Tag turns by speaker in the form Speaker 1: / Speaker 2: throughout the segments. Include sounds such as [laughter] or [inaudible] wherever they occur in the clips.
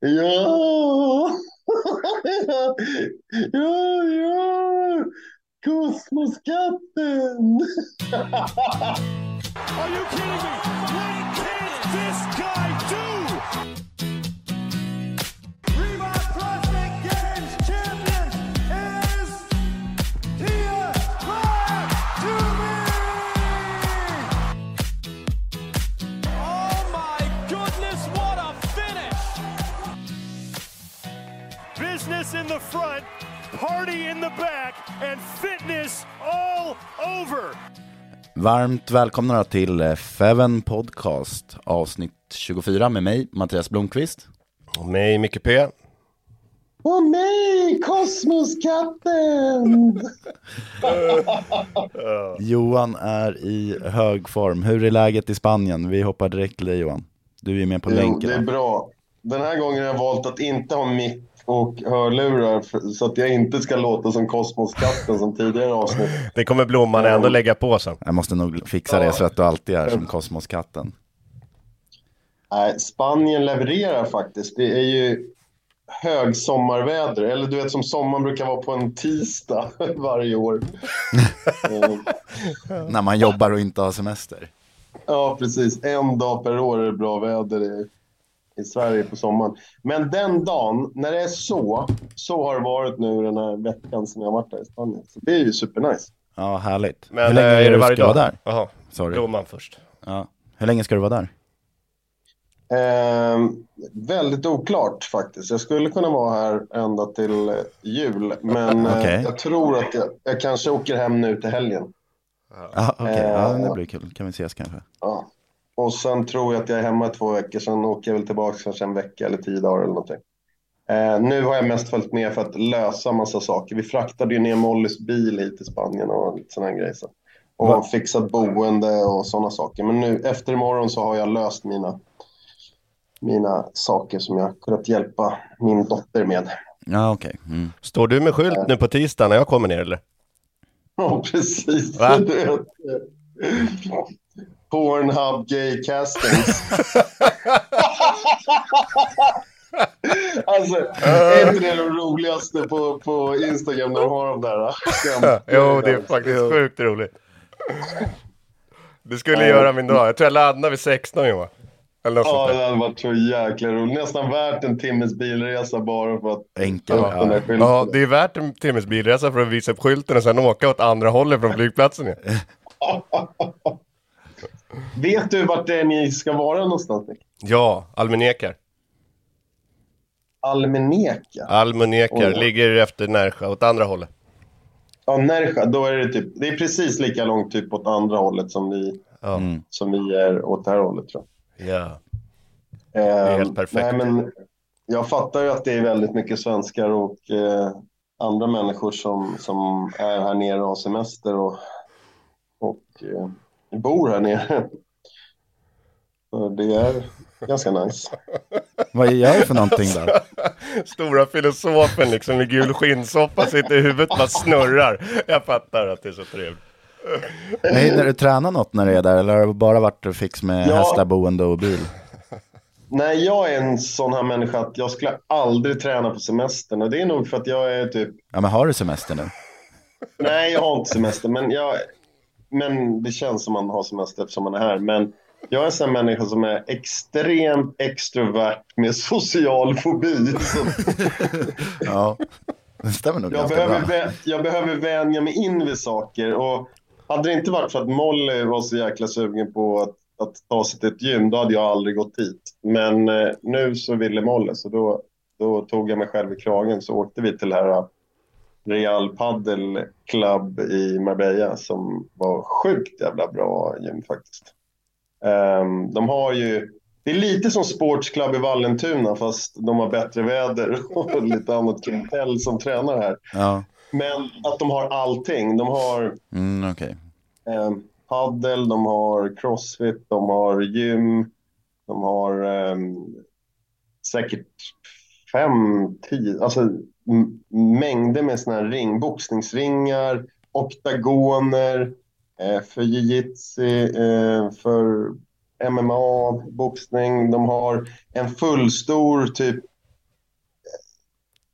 Speaker 1: Ja! [laughs] ja, ja! Kosmoskatten! [laughs]
Speaker 2: Are you kidding me? What Business in the front, party in the back, and fitness all over.
Speaker 3: Varmt välkomna till eh, Feven Podcast avsnitt 24 med mig, Mattias Blomqvist.
Speaker 4: Och mig, Micke P.
Speaker 1: Och mig, Kosmoskatten! [laughs]
Speaker 3: Johan är i hög form. Hur är läget i Spanien? Vi hoppar direkt till dig Johan. Du är med på
Speaker 1: Jo,
Speaker 3: länken.
Speaker 1: det är bra. Den här gången har jag valt att inte ha mick och hörlurar för- så att jag inte ska låta som Kosmoskatten som tidigare avsnitt.
Speaker 4: Det kommer Blomman ändå lägga på sen.
Speaker 3: Jag måste nog fixa det så att du alltid är som Kosmoskatten.
Speaker 1: Nej, Spanien levererar faktiskt. Det är ju högsommarväder, eller du vet som sommaren brukar vara på en tisdag [laughs] varje år.
Speaker 3: När man jobbar och inte har semester.
Speaker 1: Ja, precis. En dag per år är det bra väder i, Sverige på sommaren. Men den dagen, när det är så, så har det varit nu den här veckan som jag har varit där i Spanien. Så det är ju supernice.
Speaker 3: Ja, härligt.
Speaker 4: Men
Speaker 3: Hur länge
Speaker 4: eh,
Speaker 3: är
Speaker 4: är det
Speaker 3: du
Speaker 4: varje
Speaker 3: ska
Speaker 4: dag?
Speaker 3: vara där?
Speaker 4: Jaha,
Speaker 3: Sorry.
Speaker 4: Först.
Speaker 3: Ja. Hur länge ska du vara där?
Speaker 1: Eh, väldigt oklart faktiskt. Jag skulle kunna vara här ända till eh, jul, men eh,
Speaker 3: Okej.
Speaker 1: jag tror att jag, jag kanske åker hem nu till helgen.
Speaker 3: Ja, okej. Ja,
Speaker 1: Eh.
Speaker 3: det blir kul. Kan vi ses kanske?
Speaker 1: Ja. Och sen tror jag att jag är hemma i två veckor, sen åker jag väl tillbaka kanske en vecka eller tio dagar eller någonting. Eh, nu har jag mest följt med för att lösa massa saker. Vi fraktade ju ner Mollys bil hit till Spanien och lite sådana här grejer. Så. Och
Speaker 3: Va?
Speaker 1: fixat boende och sådana saker. Men nu efter imorgon så har jag löst mina, mina saker som jag kunnat hjälpa min dotter med.
Speaker 3: Ja, okej. Mm.
Speaker 4: Står du med skylt nu på tisdag när jag kommer ner eller?
Speaker 1: Ja, precis.
Speaker 4: Va? [laughs]
Speaker 1: Pornhub gay castings. [laughs] alltså, är inte det det roligaste på, på Instagram när de har de där? skämt?
Speaker 4: jo, det är faktiskt sjukt roligt. Du skulle göra min dag. Jag tror jag laddade vid 16 Johan. Eller
Speaker 1: Ja, det hade varit så jäkla roligt. Nästan värt en timmes bilresa bara för att
Speaker 3: Enkel.
Speaker 1: ta upp den där
Speaker 3: Ja.
Speaker 1: skylten.
Speaker 4: Ja, det är värt en timmes bilresa för att visa upp skylten och sen åka åt andra hållet från flygplatsen. [laughs] [laughs]
Speaker 1: Vet du vart det är ni ska vara någonstans?
Speaker 4: Ja, Almenekar.
Speaker 1: Almeneka?
Speaker 4: Almenekar
Speaker 1: Oj.
Speaker 4: ligger efter Närsjö åt andra hållet.
Speaker 1: Ja, Närsjö. Då är det typ, det är precis lika långt typ åt andra hållet som vi.
Speaker 3: Mm.
Speaker 1: som vi är åt det här hållet tror jag.
Speaker 4: ja.
Speaker 1: är
Speaker 4: helt perfekt.
Speaker 1: Nej, men jag fattar ju att det är väldigt mycket svenskar och eh, andra människor som, som är här nere och har semester och, och eh, bor här nere. Det är ganska nice.
Speaker 3: Vad gör du för någonting där? [laughs]
Speaker 4: Stora filosofen liksom i gul skinnsoffa sitter i huvudet bara snurrar. Jag fattar att det är så trevligt.
Speaker 3: Men Hinner du träna något när du är där eller har det bara varit fix med
Speaker 1: Ja.
Speaker 3: hästar, boende och bil?
Speaker 1: Nej, jag är en sån här människa att jag skulle aldrig träna på semestern och det är nog för att jag är typ
Speaker 3: Ja, men har du semester nu?
Speaker 1: Nej, jag har inte semester, men, jag, men det känns som man har semester eftersom man är här. Men jag är en sån människa som är extremt extrovert med social fobi. [laughs]
Speaker 3: Ja, det stämmer nog
Speaker 1: jag, behöver,
Speaker 3: bra.
Speaker 1: jag behöver vänja mig in vid saker. Och hade det inte varit för att Molly var så jäkla sugen på att, att ta sig till ett gym, då hade jag aldrig gått dit. Men eh, nu så ville Molly, så då, då tog jag mig själv i kragen så åkte vi till det här Real Padel Club i Marbella som var sjukt jävla bra gym faktiskt. Ehm, de har ju, det är lite som Sports Club i Vallentuna fast de har bättre väder [laughs] och lite annat klientell som tränar här.
Speaker 3: Ja,
Speaker 1: Men att de har allting. De har
Speaker 3: mm, okej.
Speaker 1: eh, paddel, de har crossfit, de har gym, de har ehm, säkert fem, tio, alltså mängder med såna här ring, boxningsringar, oktagoner, eh, för jiu-jitsu, eh, för MMA, boxning. De har en fullstor typ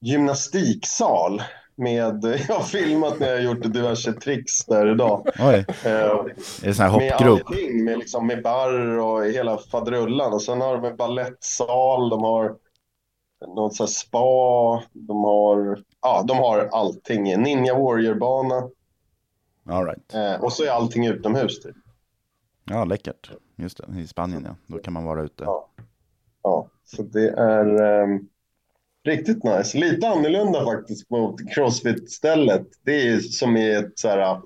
Speaker 1: gymnastiksal med, [laughs] jag har filmat när jag har gjort diverse tricks där idag.
Speaker 3: Oj,
Speaker 1: Eh,
Speaker 3: är det sån här
Speaker 1: med
Speaker 3: hoppgrop?
Speaker 1: allting, med, liksom, med barr och hela faderullan. Och sen har de en ballettsal, de har något så här spa, de har, ja, de har allting. Ninja Warrior-bana
Speaker 3: All right.
Speaker 1: eh, och så är allting utomhus. Typ.
Speaker 3: Ja, läckert. Just det, i Spanien ja. Då kan man vara ute.
Speaker 1: Ja. Ja, så det är ehm, riktigt nice. Lite annorlunda faktiskt mot Crossfit-stället. Det är som i ett, så här,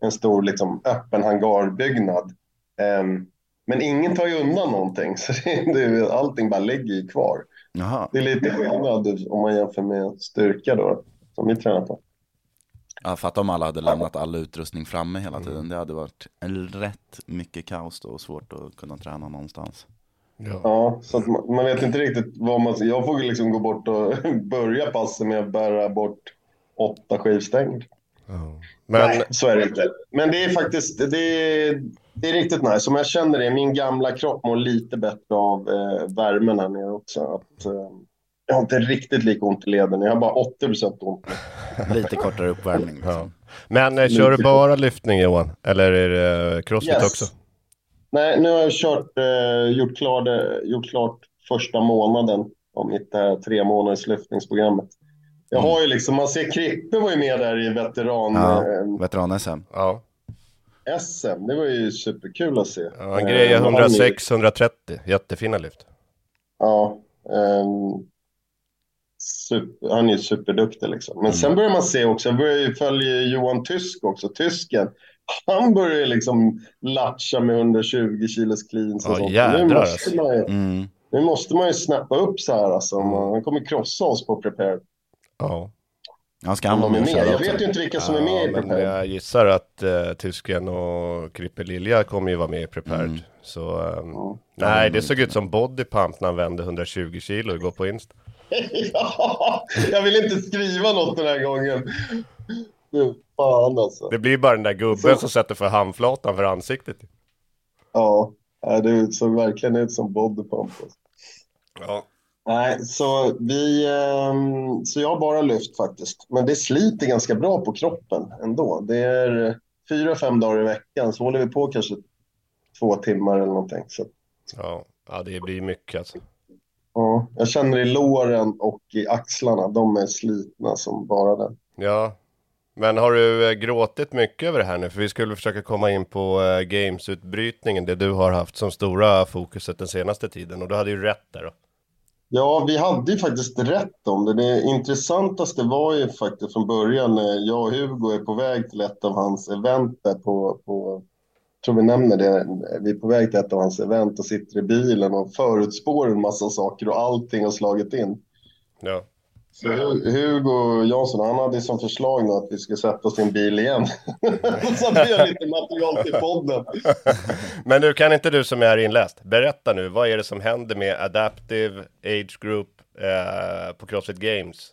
Speaker 1: en stor liksom, öppen hangarbyggnad. Ehm, men ingen tar ju undan någonting, [laughs] så det, det, allting bara ligger ju kvar.
Speaker 3: Jaha.
Speaker 1: Det är lite skillnad om man jämför med styrka då, som vi tränar på.
Speaker 3: Ja, fatta om alla hade lämnat all utrustning framme hela tiden. Det hade varit en rätt mycket kaos då och svårt att kunna träna någonstans.
Speaker 4: Ja.
Speaker 1: Ja, så att man, man vet inte riktigt vad man... Jag får liksom gå bort och [laughs] börja passet med att bära bort åtta skivstänger.
Speaker 4: Men
Speaker 1: Nej, så är det inte. Men det är faktiskt det är, det är riktigt nice. Som jag känner det, min gamla kropp mår lite bättre av eh, värmen här nere också. Att, eh, jag har inte riktigt lika ont i leden. Jag har bara 80 procent ont. [laughs]
Speaker 3: Lite kortare uppvärmning.
Speaker 4: Ja.
Speaker 3: Liksom.
Speaker 4: Men eh, kör du bara lyftning Johan? Eller är det eh, crossfit
Speaker 1: Yes.
Speaker 4: också?
Speaker 1: Nej, nu har jag kört, eh, gjort, klar det, gjort klart första månaden av mitt här tre månaders lyftningsprogrammet. Jag har ju liksom, man ser Krippe var ju med där i veteran
Speaker 3: Ja,
Speaker 1: eh,
Speaker 3: veteran-SM.
Speaker 4: Ja.
Speaker 1: SM. Det var ju superkul att se.
Speaker 4: ja han
Speaker 1: Eh,
Speaker 4: grejer
Speaker 1: han ju-
Speaker 4: 106-130. Jättefina lyft.
Speaker 1: Ja. ehm, super, han är ju superduktig liksom. Men sen börjar man se också, jag börjar ju följa Johan Tysk också, tysken. Han börjar ju liksom latcha med 120 kilos cleans och
Speaker 4: Ja,
Speaker 1: sånt.
Speaker 4: jädrar,
Speaker 1: nu,
Speaker 4: alltså.
Speaker 1: måste man ju,
Speaker 3: Mm.
Speaker 1: nu måste man ju snappa upp så här alltså. Man, han kommer krossa oss på Prepare.
Speaker 4: Ja.
Speaker 3: Ska han vara
Speaker 1: är
Speaker 3: med och
Speaker 1: Jag vet ju inte vilka som är med i
Speaker 4: Ja, men
Speaker 1: Prepare.
Speaker 4: jag gissar att uh, Tysken och Krippe Lilja kommer ju vara med i Prepared.
Speaker 3: Mm.
Speaker 4: Så, ehm,
Speaker 1: Ja.
Speaker 4: nej, det såg ut som bodypump när han vände 120 kilo igår på Insta. [laughs]
Speaker 1: ja, jag vill inte skriva något den här gången. Fy fan alltså.
Speaker 4: Det blir bara den där gubben
Speaker 1: Så-
Speaker 4: som sätter för handflatan för ansiktet.
Speaker 1: Ja, det såg verkligen ut som bodypump. Alltså.
Speaker 4: Ja.
Speaker 1: Nej, så vi, ehm, så jag har bara lyft faktiskt. Men det sliter ganska bra på kroppen ändå. Det är fyra, fem dagar i veckan, så håller vi på kanske två timmar eller någonting. Så,
Speaker 4: Ja. ja, det blir mycket alltså.
Speaker 1: ja, jag känner i låren och i axlarna, de är slitna som bara den.
Speaker 4: Ja, men har du eh, gråtit mycket över det här nu? För vi skulle försöka komma in på eh, gamesutbrytningen, det du har haft som stora fokuset den senaste tiden. Och du hade ju rätt där då.
Speaker 1: Ja, vi hade ju faktiskt rätt om det. Det intressantaste var ju faktiskt från början när jag och Hugo är på väg till ett av hans event där på, på jag tror vi nämner det, vi är på väg till ett av hans event och sitter i bilen och förutspår en massa saker och allting har slagit in.
Speaker 4: Ja.
Speaker 1: Så Hu- Hugo Jansson, han hade som förslag nu att vi ska sätta oss i en bil igen. [laughs] så att vi har lite material till podden. [laughs]
Speaker 4: Men du, kan inte du som är inläst, berätta nu, vad är det som händer med Adaptive Age Group eh, på Crossfit Games?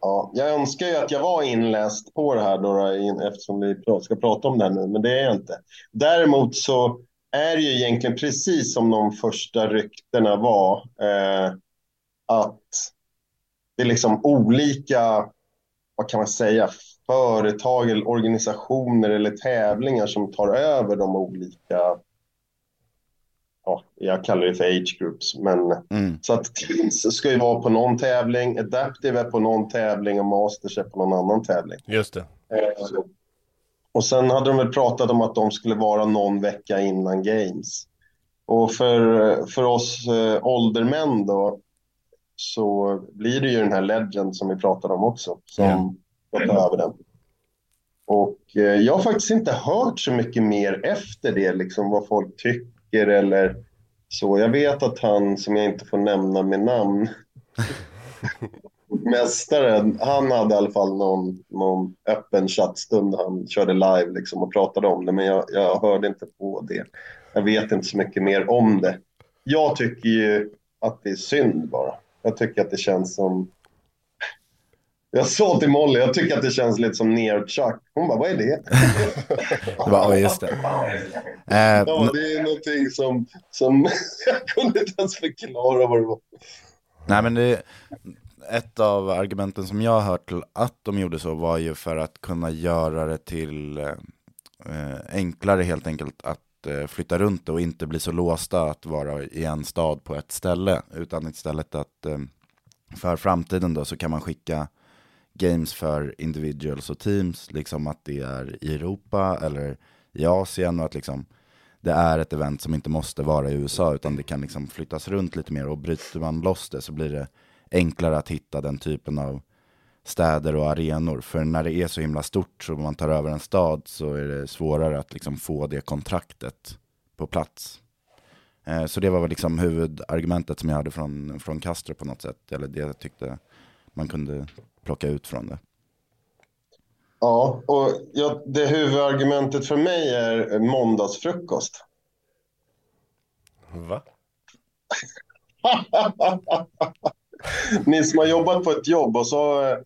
Speaker 1: Ja, jag önskar ju att jag var inläst på det här då, eftersom vi ska prata om det här nu, men det är jag inte. Däremot så är det ju egentligen precis som de första ryktena var, eh, att det är liksom olika, vad kan man säga, företag eller organisationer eller tävlingar som tar över de olika, ja, jag kallar det för age groups, men
Speaker 3: Mm.
Speaker 1: så att Teams ska ju vara på någon tävling, Adaptive är på någon tävling och Masters är på någon annan tävling.
Speaker 4: Just det.
Speaker 1: Eh, Och sen hade de väl pratat om att de skulle vara någon vecka innan Games. Och för, för oss eh, åldermän då så blir det ju den här Legend som vi pratade om också som
Speaker 3: Ja.
Speaker 1: ska ta över den. Och eh, jag har faktiskt inte hört så mycket mer efter det, liksom vad folk tycker eller så. Jag vet att han, som jag inte får nämna med namn, [laughs] mästaren, han hade i alla fall någon, någon öppen chattstund han körde live liksom och pratade om det, men jag, jag hörde inte på det. Jag vet inte så mycket mer om det. Jag tycker ju att det är synd bara. Jag tycker att det känns som... Jag sa till Molly, jag tycker att det känns lite som nerchuck. Hon bara, vad är det? [laughs]
Speaker 3: Det var, ja, just det. Eh,
Speaker 1: Ja, det är någonting som, som [laughs] jag kunde inte ens förklara vad det var.
Speaker 3: Nej men det, ett av argumenten som jag har hört till att de gjorde så var ju för att kunna göra det till eh, enklare helt enkelt att Eh, flytta runt det och inte bli så låsta att vara i en stad på ett ställe. Utan istället att eh, för framtiden då så kan man skicka games för individuals och teams, liksom att det är i Europa eller i Asien och att liksom det är ett event som inte måste vara i USA utan det kan liksom flyttas runt lite mer och bryter man loss det så blir det enklare att hitta den typen av städer och arenor. För när det är så himla stort så man tar över en stad så är det svårare att liksom få det kontraktet på plats. Eh, så det var väl liksom huvudargumentet som jag hade från, från Castro på något sätt. Eller det jag tyckte man kunde plocka ut från det.
Speaker 1: Ja, och ja, det huvudargumentet för mig är måndagsfrukost.
Speaker 4: Va? [laughs]
Speaker 1: Ni som har jobbat på ett jobb och så eh,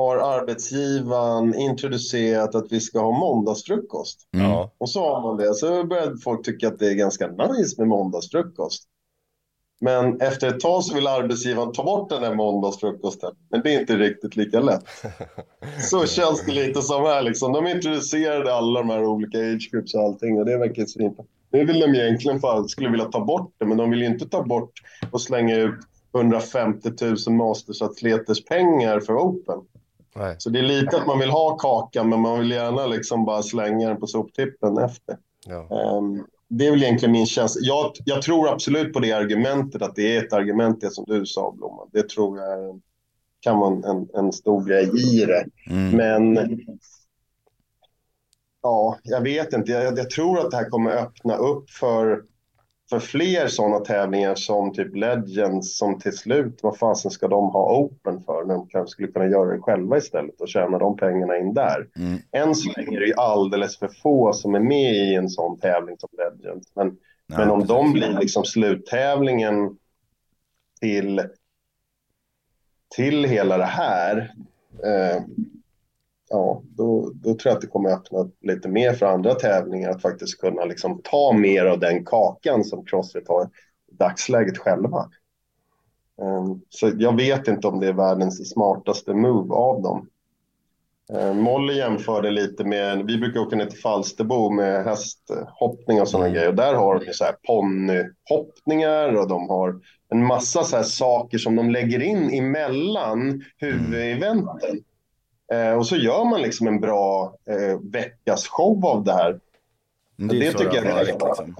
Speaker 1: har arbetsgivaren introducerat att vi ska ha måndagsfrukost.
Speaker 3: Mm.
Speaker 1: Och så har man det. Så börjar folk tycka att det är ganska nice med måndagsfrukost. Men efter ett tag så vill arbetsgivaren ta bort den här måndagsfrukosten. Men det är inte riktigt lika lätt. [laughs] Så känns det lite som här liksom. De introducerade alla de här olika age groups och allting och det verkar svinbra. Nu vill de egentligen för, skulle vilja ta bort det, men de vill ju inte ta bort och slänga ut 150 000 mastersatleters pengar för Open.
Speaker 4: Nej.
Speaker 1: Så det är lite att man vill ha kakan, men man vill gärna liksom bara slänga den på soptippen efter.
Speaker 4: Ja.
Speaker 1: Ehm, det är väl egentligen min känsla. Jag, jag tror absolut på det argumentet, att det är ett argument, det som du sa, Blomman. Det tror jag kan vara en, en, en stor grej i det.
Speaker 3: Mm.
Speaker 1: Men ja, jag vet inte. Jag, jag tror att det här kommer öppna upp för, för fler sådana tävlingar som typ Legends som till slut, vad fasen ska de ha Open för? När de kanske skulle kunna göra det själva istället och tjäna de pengarna in där.
Speaker 3: Mm.
Speaker 1: Än så länge är det ju alldeles för få som är med i en sån tävling som Legends. Men,
Speaker 3: Ja,
Speaker 1: men om
Speaker 3: precis.
Speaker 1: de blir liksom sluttävlingen till, till hela det här, eh, ja, då, då tror jag att det kommer öppna lite mer för andra tävlingar att faktiskt kunna liksom ta mer av den kakan som Crossfit har i dagsläget själva. Eh, så jag vet inte om det är världens smartaste move av dem. Eh, Molly jämförde lite med, vi brukar åka ner till Falsterbo med hästhoppning och sådana
Speaker 3: Mm.
Speaker 1: grejer. Och där har de så här ponnyhoppningar och de har en massa så här saker som de lägger in emellan huvudeventen. Eh, och så gör man liksom en bra eh, veckas show av det här. Det,
Speaker 3: är
Speaker 1: det tycker jag ska
Speaker 3: liksom.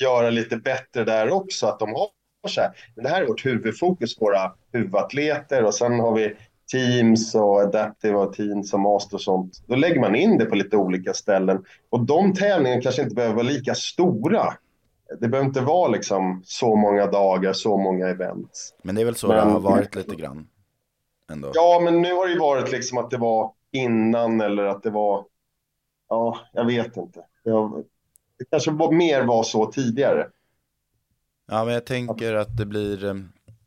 Speaker 1: göra lite bättre där också. Att de har så här, men det här är vårt huvudfokus, våra huvudatleter och sen har vi teams och adaptive teams och master och sånt. Då lägger man in det på lite olika ställen. Och de tävlingarna kanske inte behöver vara lika stora. Det behöver inte vara liksom så många dagar, så många events.
Speaker 3: Men det är väl så
Speaker 1: Men-
Speaker 3: det har varit lite grann. Ändå.
Speaker 1: Ja, men nu har det ju varit liksom att det var innan eller att det var... Ja, jag vet inte. Jag, det kanske var, mer var så tidigare.
Speaker 3: Ja, men jag tänker att det blir, eh,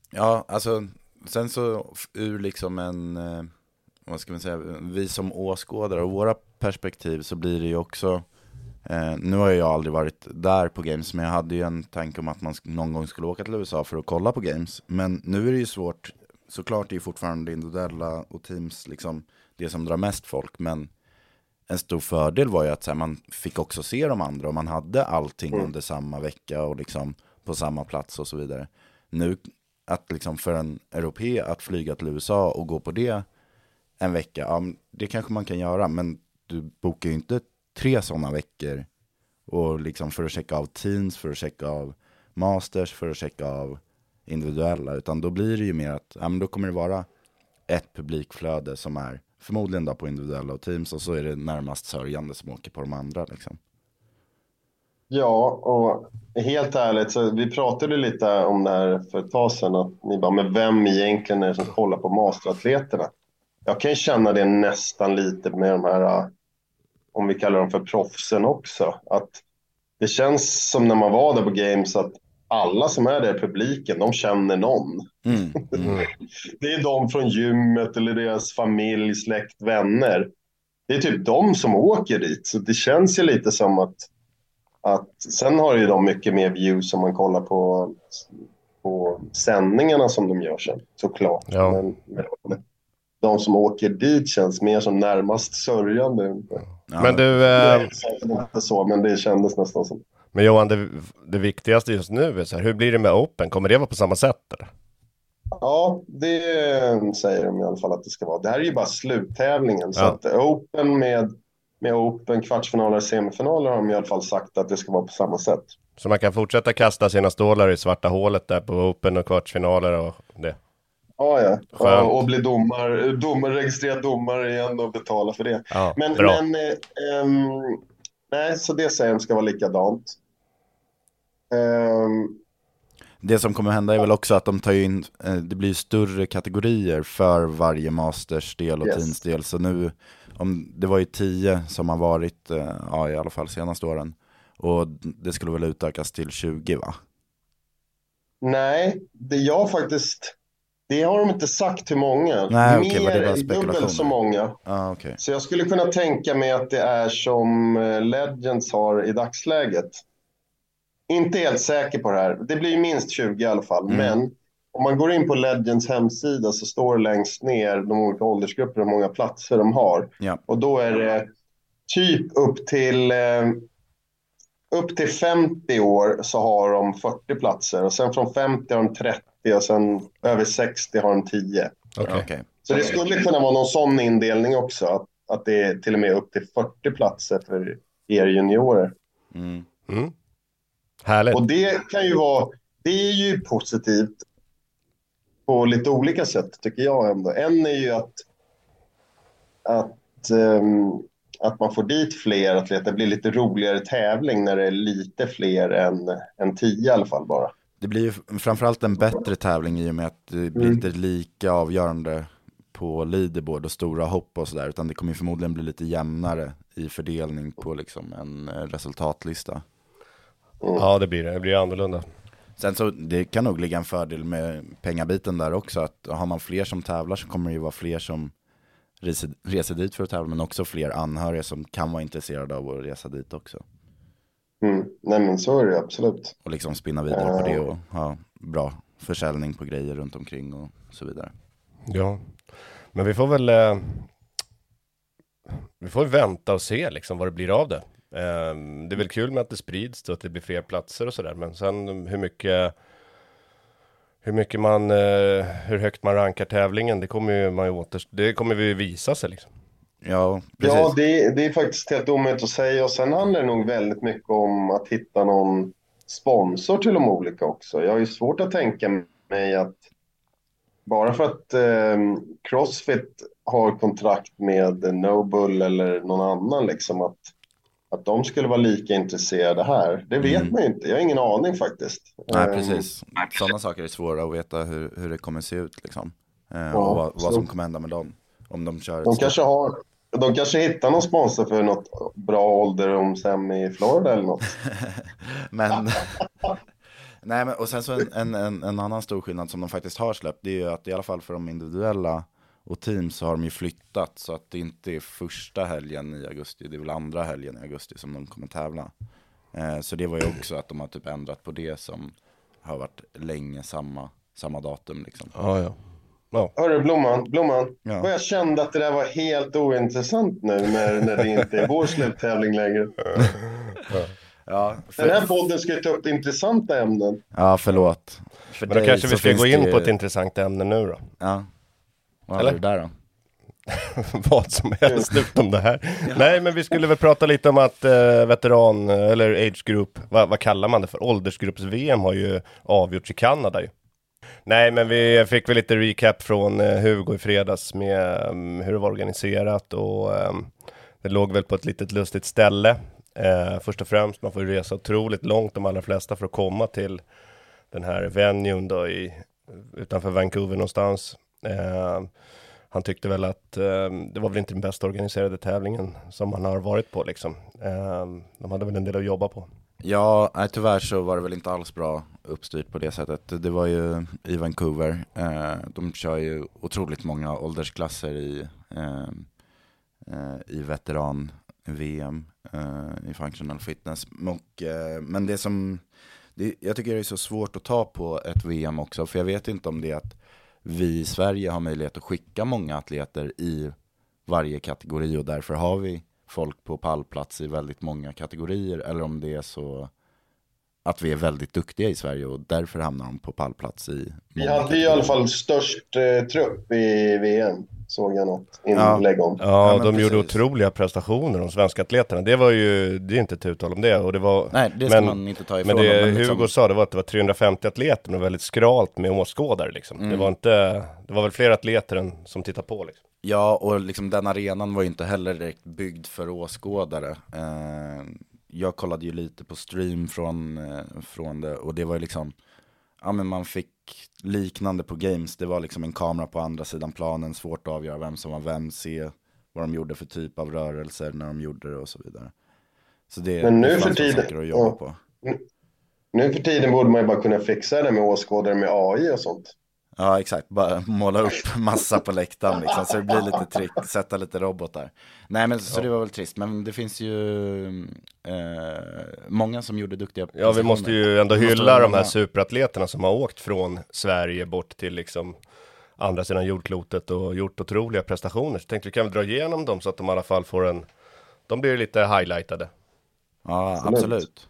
Speaker 3: ja, alltså, sen så ur liksom en, eh, vad ska man säga, vi som åskådare och våra perspektiv så blir det ju också, eh, nu har jag aldrig varit där på Games, men jag hade ju en tanke om att man någon gång skulle åka till USA för att kolla på Games. Men nu är det ju svårt, såklart är fortfarande individuella och teams liksom det som drar mest folk, men en stor fördel var ju att här, man fick också se de andra och man hade allting
Speaker 1: Mm.
Speaker 3: under samma vecka och liksom på samma plats och så vidare. Nu, att liksom för en europé att flyga till USA och gå på det en vecka, ja, det kanske man kan göra, men du bokar ju inte tre sådana veckor och liksom för att checka av teams, för att checka av masters, för att checka av individuella, utan då blir det ju mer att, ja men då kommer det vara ett publikflöde som är förmodligen då på individuella och teams och så är det närmast sörjande som åker på de andra liksom.
Speaker 1: Ja, och helt ärligt, så vi pratade lite om det här för ett tag sedan, att ni bara, men vem egentligen är det som kollar på masteratleterna? Jag kan ju känna det nästan lite med de här, om vi kallar dem för proffsen också, att det känns som när man var där på Games att alla som är där i publiken, de känner någon.
Speaker 3: Mm. Mm. [laughs]
Speaker 1: Det är de från gymmet eller deras familj, släkt, vänner. Det är typ de som åker dit. Så det känns ju lite som att, att sen har ju de mycket mer views om man kollar på, på sändningarna som de gör sen, såklart.
Speaker 4: Ja.
Speaker 1: Men, men de som åker dit känns mer som närmast sörjande.
Speaker 3: Ja,
Speaker 4: Men du,
Speaker 1: Det
Speaker 4: eh,
Speaker 1: är inte så, men det kändes nästan som.
Speaker 4: Men Johan, det, det viktigaste just nu är så här, hur blir det med Open? Kommer det vara på samma sätt eller?
Speaker 1: Ja, det säger de i alla fall att det ska vara. Det här är ju bara sluttävlingen. Så
Speaker 4: Ja.
Speaker 1: att Open med, med Open, kvartsfinaler och semifinaler har de i alla fall sagt att det ska vara på samma sätt.
Speaker 4: Så man kan fortsätta kasta sina stålar i svarta hålet där på Open och kvartsfinaler och det.
Speaker 1: Ja, ja. Ja och bli domar, domar, registrerad domare igen och betala för det.
Speaker 4: Ja,
Speaker 1: Men, men eh, ehm, nej, så det säger de ska vara likadant. Ehm,
Speaker 3: Det som kommer hända är väl också att de tar in, eh, det blir större kategorier för varje Masters-del och
Speaker 1: Yes.
Speaker 3: Teams-del. Så nu, om, det var ju tio som har varit, eh, ja i alla fall senaste åren. Och det skulle väl utökas till 20 va?
Speaker 1: nej, det jag faktiskt... Det har de inte sagt hur många.
Speaker 3: Nej, okej,
Speaker 1: Mer
Speaker 3: det
Speaker 1: dubbelt så många.
Speaker 3: Ja okej.
Speaker 1: Så jag skulle kunna tänka mig att det är som eh, Legends har i dagsläget. Inte helt säker på det här. Det blir minst 20 i alla fall.
Speaker 3: Mm.
Speaker 1: Men om man går in på Legends hemsida så står det längst ner de olika åldersgrupper och hur många platser de har.
Speaker 3: Ja.
Speaker 1: Och då är det typ upp till, eh, upp till 50 år så har de 40 platser. Och sen från 50 har de 30 och sen över 60 har de 10.
Speaker 4: Okej.
Speaker 3: Okej.
Speaker 1: Så det skulle kunna vara någon sån indelning också. Att, att det är till och med upp till 40 platser för er juniorer.
Speaker 3: Mm.
Speaker 4: Mm. Härligt.
Speaker 1: Och det kan ju vara, det är ju positivt på lite olika sätt tycker jag ändå. En är ju att, att, ehm, att man får dit fler atleter. Det blir lite roligare tävling när det är lite fler än, än 10 i alla fall bara.
Speaker 3: Det blir ju framförallt en bättre tävling i och med att det blir
Speaker 1: Mm.
Speaker 3: inte lika avgörande på leaderboard och stora hopp och sådär. Utan det kommer ju förmodligen bli lite jämnare i fördelning på liksom en eh, resultatlista.
Speaker 4: Ja, det blir det. Det blir annorlunda.
Speaker 3: Sen så, det kan nog ligga en fördel med pengabiten där också, att har man fler som tävlar så kommer det ju vara fler som reser, reser dit för att tävla, men också fler anhöriga som kan vara intresserade av att resa dit också.
Speaker 1: Mm. Nej men så är det absolut.
Speaker 3: Och liksom spinna vidare på det och ha bra försäljning på grejer runt omkring och så vidare.
Speaker 4: Ja, men vi får väl eh, Vi får vänta och se liksom vad det blir av det. Eh, det är väl kul med att det sprids och att det blir fler platser och sådär, men sen hur mycket hur mycket man, eh, hur högt man rankar tävlingen, det kommer ju man ju åter, det kommer vi visa sig liksom.
Speaker 3: Ja, precis.
Speaker 1: Ja, det, det är faktiskt helt omöjligt att säga. Och sen handlar det nog väldigt mycket om att hitta någon sponsor till de olika också. Jag har ju svårt att tänka mig att bara för att eh, Crossfit har kontrakt med Noble eller någon annan, liksom att, att de skulle vara lika intresserade här. Det vet
Speaker 3: Mm.
Speaker 1: man ju inte. Jag har ingen aning faktiskt.
Speaker 3: Nej,
Speaker 1: Eh,
Speaker 3: precis. Sådana saker är svåra att veta hur, hur det kommer se ut liksom. Eh,
Speaker 1: Ja,
Speaker 3: och vad, vad som kommer hända med dem. Om de kör
Speaker 1: De kanske har de kanske hittar någon sponsor för något bra ålderdomshem i Florida eller något. [laughs]
Speaker 3: Men, [laughs] nej men och sen så en, en, en, en annan stor skillnad som de faktiskt har släppt, det är ju att i alla fall för de individuella och team så har de ju flyttat så att det inte är första helgen i augusti, det är väl andra helgen i augusti som de kommer tävla. Eh, så det var ju också att de har typ ändrat på det som har varit länge samma, samma datum liksom.
Speaker 4: Ja, ja. Ja,
Speaker 1: Hörru Blomman, Blomman.
Speaker 3: Ja.
Speaker 1: Och jag kände att det där var helt ointressant nu när, när det inte är vår sluttävling längre. [laughs]
Speaker 3: Ja,
Speaker 1: Den här
Speaker 3: för,
Speaker 1: podden ska ju ta upp intressanta ämnen.
Speaker 3: ja förlåt. För
Speaker 4: men då kanske vi ska gå in
Speaker 3: det-
Speaker 4: på ett intressant ämne nu då.
Speaker 3: Ja. Vad
Speaker 4: Eller?
Speaker 3: du där då? [laughs]
Speaker 4: vad som helst utom det här. Nej, men vi skulle väl prata lite om att eh, veteran, eh, eller age group, vad, vad kallar man det för? Åldersgrupps-VM har ju avgjorts i Kanada ju. Nej, men vi fick väl lite recap från eh, Hugo i fredags med um, hur det var organiserat och ehm, det låg väl på ett litet lustigt ställe. Eh, först och främst, man får ju resa otroligt långt de allra flesta för att komma till den här venuen då i, utanför Vancouver någonstans. Eh, han tyckte väl att eh, det var väl inte den bäst organiserade tävlingen som han har varit på liksom. Eh, de hade väl en del att jobba på.
Speaker 3: Ja, nej, tyvärr så var det väl inte alls bra uppstyrt på det sättet. Det var ju i Vancouver. Eh, de kör ju otroligt många åldersklasser i, eh, eh, i veteran-VM i functional fitness. Och, men det som, Det, jag tycker det är så svårt att ta på ett VM också, för jag vet inte om det är att vi i Sverige har möjlighet att skicka många atleter i varje kategori och därför har vi folk på pallplats i väldigt många kategorier, eller om det är så att vi är väldigt duktiga i Sverige och därför hamnar de på pallplats i
Speaker 1: Vi hade i alla fall störst eh, trupp i VM, såg jag något inlägg om.
Speaker 4: Ja,
Speaker 3: Ja,
Speaker 4: de gjorde
Speaker 3: precis.
Speaker 4: otroliga prestationer, de svenska atleterna. Det var ju, det är inte ett uttal om det. Och det var,
Speaker 3: Nej, det ska
Speaker 4: men,
Speaker 3: man inte ta ifrån
Speaker 4: Men det
Speaker 3: men liksom-
Speaker 4: Hugo sa, det var att det var 350 atleter, men väldigt skralt med åskådare liksom.
Speaker 3: Mm.
Speaker 4: Det var inte, det var väl fler atleter än som tittade på liksom.
Speaker 3: Ja, och liksom den arenan var ju inte heller direkt byggd för åskådare. Eh, jag kollade ju lite på stream från, eh, från det och det var ju liksom, ja men man fick liknande på games, det var liksom en kamera på andra sidan planen, svårt att avgöra vem som var vem, se vad de gjorde för typ av rörelser när de gjorde det och så vidare. Så det,
Speaker 1: Men nu för tiden-
Speaker 3: att jobba
Speaker 1: ja.
Speaker 3: på.
Speaker 1: Nu för tiden borde man ju bara kunna fixa det med åskådare med AI och sånt.
Speaker 3: Ja exakt, bara måla upp massa på läktaren liksom, så det blir lite trick, sätta lite robotar. Nej men så det var väl trist, men det finns ju eh, många som gjorde duktiga
Speaker 4: Ja, vi måste ju ändå hylla de här superatleterna som har åkt från Sverige bort till liksom andra sidan jordklotet och gjort otroliga prestationer. Så tänkte vi kan väl dra igenom dem så att de i alla fall får en, de blir lite highlightade.
Speaker 3: Ja,
Speaker 1: Absolut.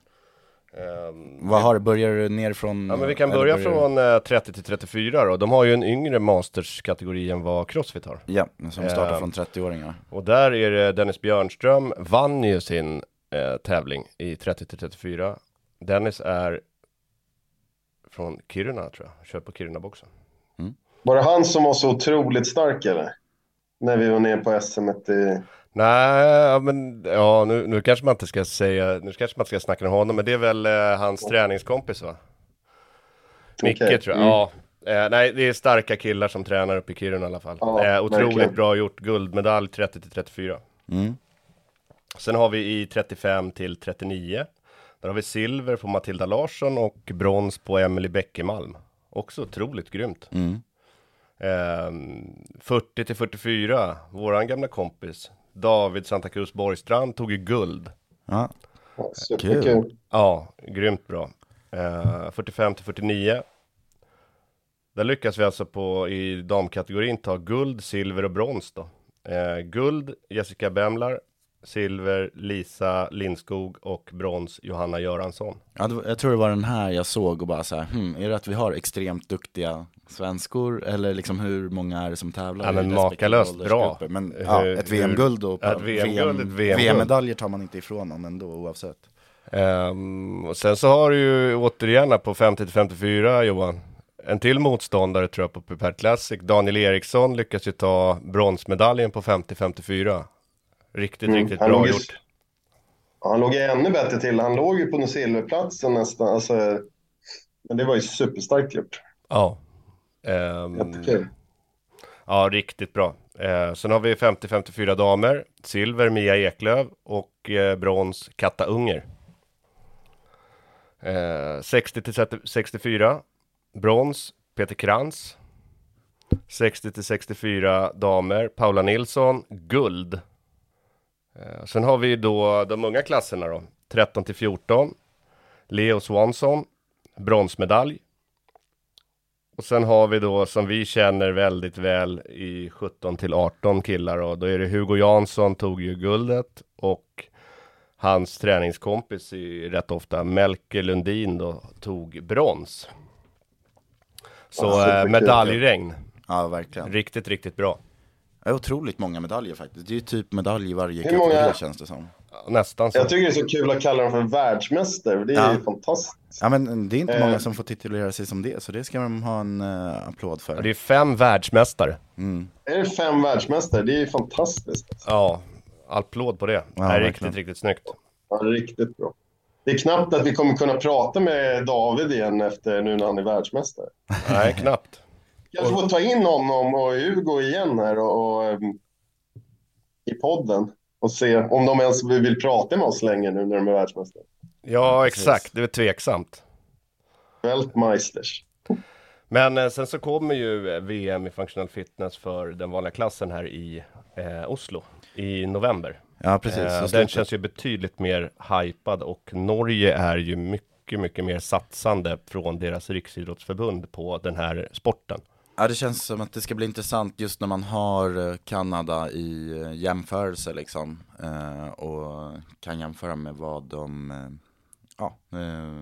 Speaker 4: Ehm,
Speaker 3: Vad har du, börjar du ner från?
Speaker 4: Ja men vi kan börja
Speaker 3: börjar-
Speaker 4: från eh, 30 till 34 då. De har ju en yngre masterskategori än vad Crossfit har.
Speaker 3: Ja, som startar
Speaker 4: Ehm.
Speaker 3: från 30-åringar.
Speaker 4: Och där är det Dennis Björnström vann ju sin eh, tävling i 30 till 34. Dennis är från Kiruna tror jag, kör på Kiruna-boxen.
Speaker 1: Var det han som var så otroligt stark eller? När vi var nere på SM i...
Speaker 4: Nej, men ja, nu, nu kanske man inte ska säga, nu kanske man inte ska snacka med honom, men det är väl eh, hans träningskompis va? Micke
Speaker 1: Okej,
Speaker 4: tror jag,
Speaker 1: mm.
Speaker 4: ja. Eh, nej, det är starka killar som tränar uppe i Kiruna i alla fall.
Speaker 1: Ja,
Speaker 4: eh, otroligt
Speaker 1: verkligen.
Speaker 4: bra gjort, guldmedalj 30 till 34.
Speaker 3: Mm.
Speaker 4: Sen har vi i 35 till 39. Där har vi silver på Matilda Larsson och brons på Emily Bäckemalm. Också otroligt grymt.
Speaker 3: Mm.
Speaker 4: Ehm, 40 till 44, våran gamla kompis David Santa Cruz Borgstrand tog ju guld.
Speaker 3: Ja. Kul.
Speaker 4: Ja, grymt bra. Eh, 45 till 49. Där lyckas vi alltså på i damkategorin ta guld, silver och brons då. Eh, guld Jessica Bemlar, silver Lisa Lindskog och brons Johanna Göransson.
Speaker 3: Ja, jag tror det var den här jag såg och bara så här, hmm, är det att vi har extremt duktiga svenskor eller liksom hur många är det som tävlar
Speaker 4: Ja, men makalöst bra.
Speaker 3: Men ja,
Speaker 4: Hur-
Speaker 3: ett VM-guld och
Speaker 4: Ett VM-guld, ett VM-guld.
Speaker 3: VM-medaljer tar man inte ifrån någon ändå oavsett.
Speaker 4: Ehm, och sen så har du ju återigen på 50 till 54 Johan. En till motståndare tror jag på Prepare Classic. Daniel Eriksson lyckas ju ta bronsmedaljen på 50-54. Riktigt,
Speaker 1: Mm,
Speaker 4: riktigt bra gjort.
Speaker 1: Ja, Han låg ju ännu bättre till. Han låg ju på silverplatsen nästan. Alltså, men det var ju superstarkt gjort.
Speaker 4: Ja. Ehm,
Speaker 1: Jättekul.
Speaker 4: ja, riktigt bra. Eh, sen har vi 50-54 damer. Silver Mia Eklöv och eh, brons Katta Unger. Eh, 60 till 64. Brons Peter Krantz. 60 till 64 damer. Paula Nilsson. Guld. Eh, sen har vi då de unga klasserna då. 13 till 14. Leo Swanson. Bronsmedalj. Och sen har vi då som vi känner väldigt väl i 17 till 18 killar och då är det Hugo Jansson tog ju guldet och hans träningskompis i rätt ofta Melker Lundin då tog brons. Så
Speaker 1: Ja,
Speaker 4: eh, medaljregn,
Speaker 3: Ja, verkligen.
Speaker 4: riktigt, riktigt bra.
Speaker 3: Det är otroligt många medaljer faktiskt. Det är ju typ medalj i varje kategori känns det som.
Speaker 4: Nästan så.
Speaker 1: Jag tycker det är så kul att kalla dem för världsmästare. Det är
Speaker 3: Ja.
Speaker 1: ju fantastiskt.
Speaker 3: Ja men det är inte
Speaker 1: Eh.
Speaker 3: många som får titulera sig som det, så det ska de ha en uh, applåd för.
Speaker 4: Det är fem världsmästare.
Speaker 3: Mm.
Speaker 1: Är det fem världsmästare? Det är ju fantastiskt.
Speaker 4: Ja, applåd på det. det är
Speaker 3: verkligen.
Speaker 4: riktigt, riktigt snyggt.
Speaker 1: Ja, riktigt bra. Det är knappt att vi kommer kunna prata med David igen efter nu när han är världsmästare.
Speaker 4: Nej, knappt.
Speaker 1: Kanske får ta in honom och Hugo igen här och, och, ehm, i podden och se om de ens vill prata med oss längre nu när de är världsmästare.
Speaker 4: Ja, exakt. Det är tveksamt.
Speaker 1: Weltmeisters.
Speaker 4: Men eh, sen så kommer ju eh, VM i functional fitness för den vanliga klassen här i eh, Oslo i november.
Speaker 3: Ja precis,
Speaker 4: Eh, den känns ju betydligt mer hypad och Norge är ju mycket mycket, mycket mer satsande från deras riksidrottsförbund på den här sporten.
Speaker 3: Ja, det känns som att det ska bli intressant just när man har eh, Kanada i eh, jämförelse liksom. Eh, och kan jämföra med vad de, ja,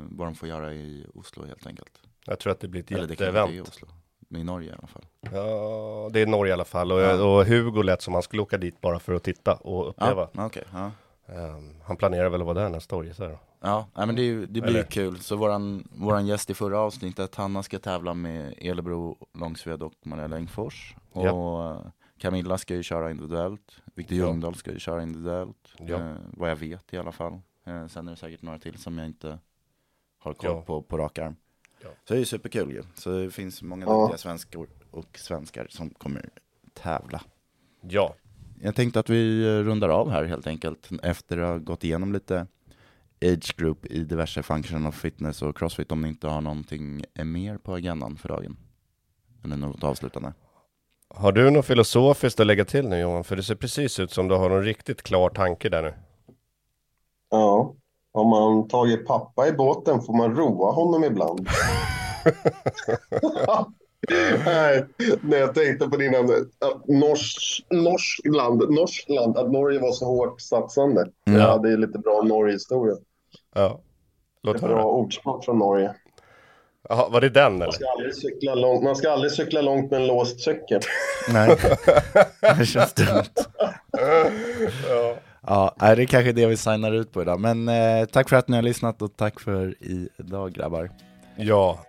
Speaker 3: vad de får göra i Oslo helt enkelt.
Speaker 4: Jag tror att det blir ett
Speaker 3: Eller det inte är i
Speaker 4: jätteevent.
Speaker 3: Oslo, i Norge i alla fall.
Speaker 4: Ja, det är Norge i alla fall. Och,
Speaker 3: Ja.
Speaker 4: och Hugo lät som han skulle åka dit bara för att titta och uppleva.
Speaker 3: Ja, okej. ja.
Speaker 4: Ehm, han planerar väl att vara där nästa år gissar jag.
Speaker 3: Ja, nej, men det, är ju- det blir ju
Speaker 4: Eller?
Speaker 3: kul. Så våran, våran gäst i förra avsnittet, Hanna ska tävla med Elebro, Långsved och Maria Engfors. Och
Speaker 4: Ja.
Speaker 3: eh, Camilla ska ju köra individuellt. Victor
Speaker 4: Ja.
Speaker 3: Ljungdahl ska ju köra individuellt.
Speaker 4: Ja.
Speaker 3: Eh, vad jag vet i alla fall. Eh, sen är det säkert några till som jag inte har koll
Speaker 4: Ja.
Speaker 3: på på rak arm.
Speaker 4: Ja.
Speaker 3: Så det är ju superkul ju. Så det finns många
Speaker 1: Ja.
Speaker 3: duktiga svenskor och svenskar som kommer tävla.
Speaker 4: Ja,
Speaker 3: Jag tänkte att vi eh, rundar av här helt enkelt efter att ha gått igenom lite age group i diverse function of fitness och crossfit om ni inte har någonting mer på agendan för dagen. Eller något avslutande.
Speaker 4: Har du något filosofiskt att lägga till nu Johan? För det ser precis ut som du har en riktigt klar tanke där nu.
Speaker 1: Ja. Har man tagit pappa i båten får man roa honom ibland. Nej, när jag tänkte på dina, att Nors, Norskland, Norskland, att Norge var så hårt satsande.
Speaker 3: Ja.
Speaker 1: Ja, det är lite bra Norge-historia.
Speaker 4: Ja. Låt
Speaker 1: Ett bra
Speaker 4: höra.
Speaker 1: ordspråk från Norge.
Speaker 4: Jaha, var det den eller?
Speaker 1: Man ska aldrig cykla långt, man ska aldrig cykla långt med en låst cykel. [laughs]
Speaker 3: Nej, [laughs] det känns dumt.
Speaker 4: Ja.
Speaker 3: Ja, det är kanske det vi signar ut på idag. Men eh, tack för att ni har lyssnat och tack för idag grabbar.
Speaker 4: Ja,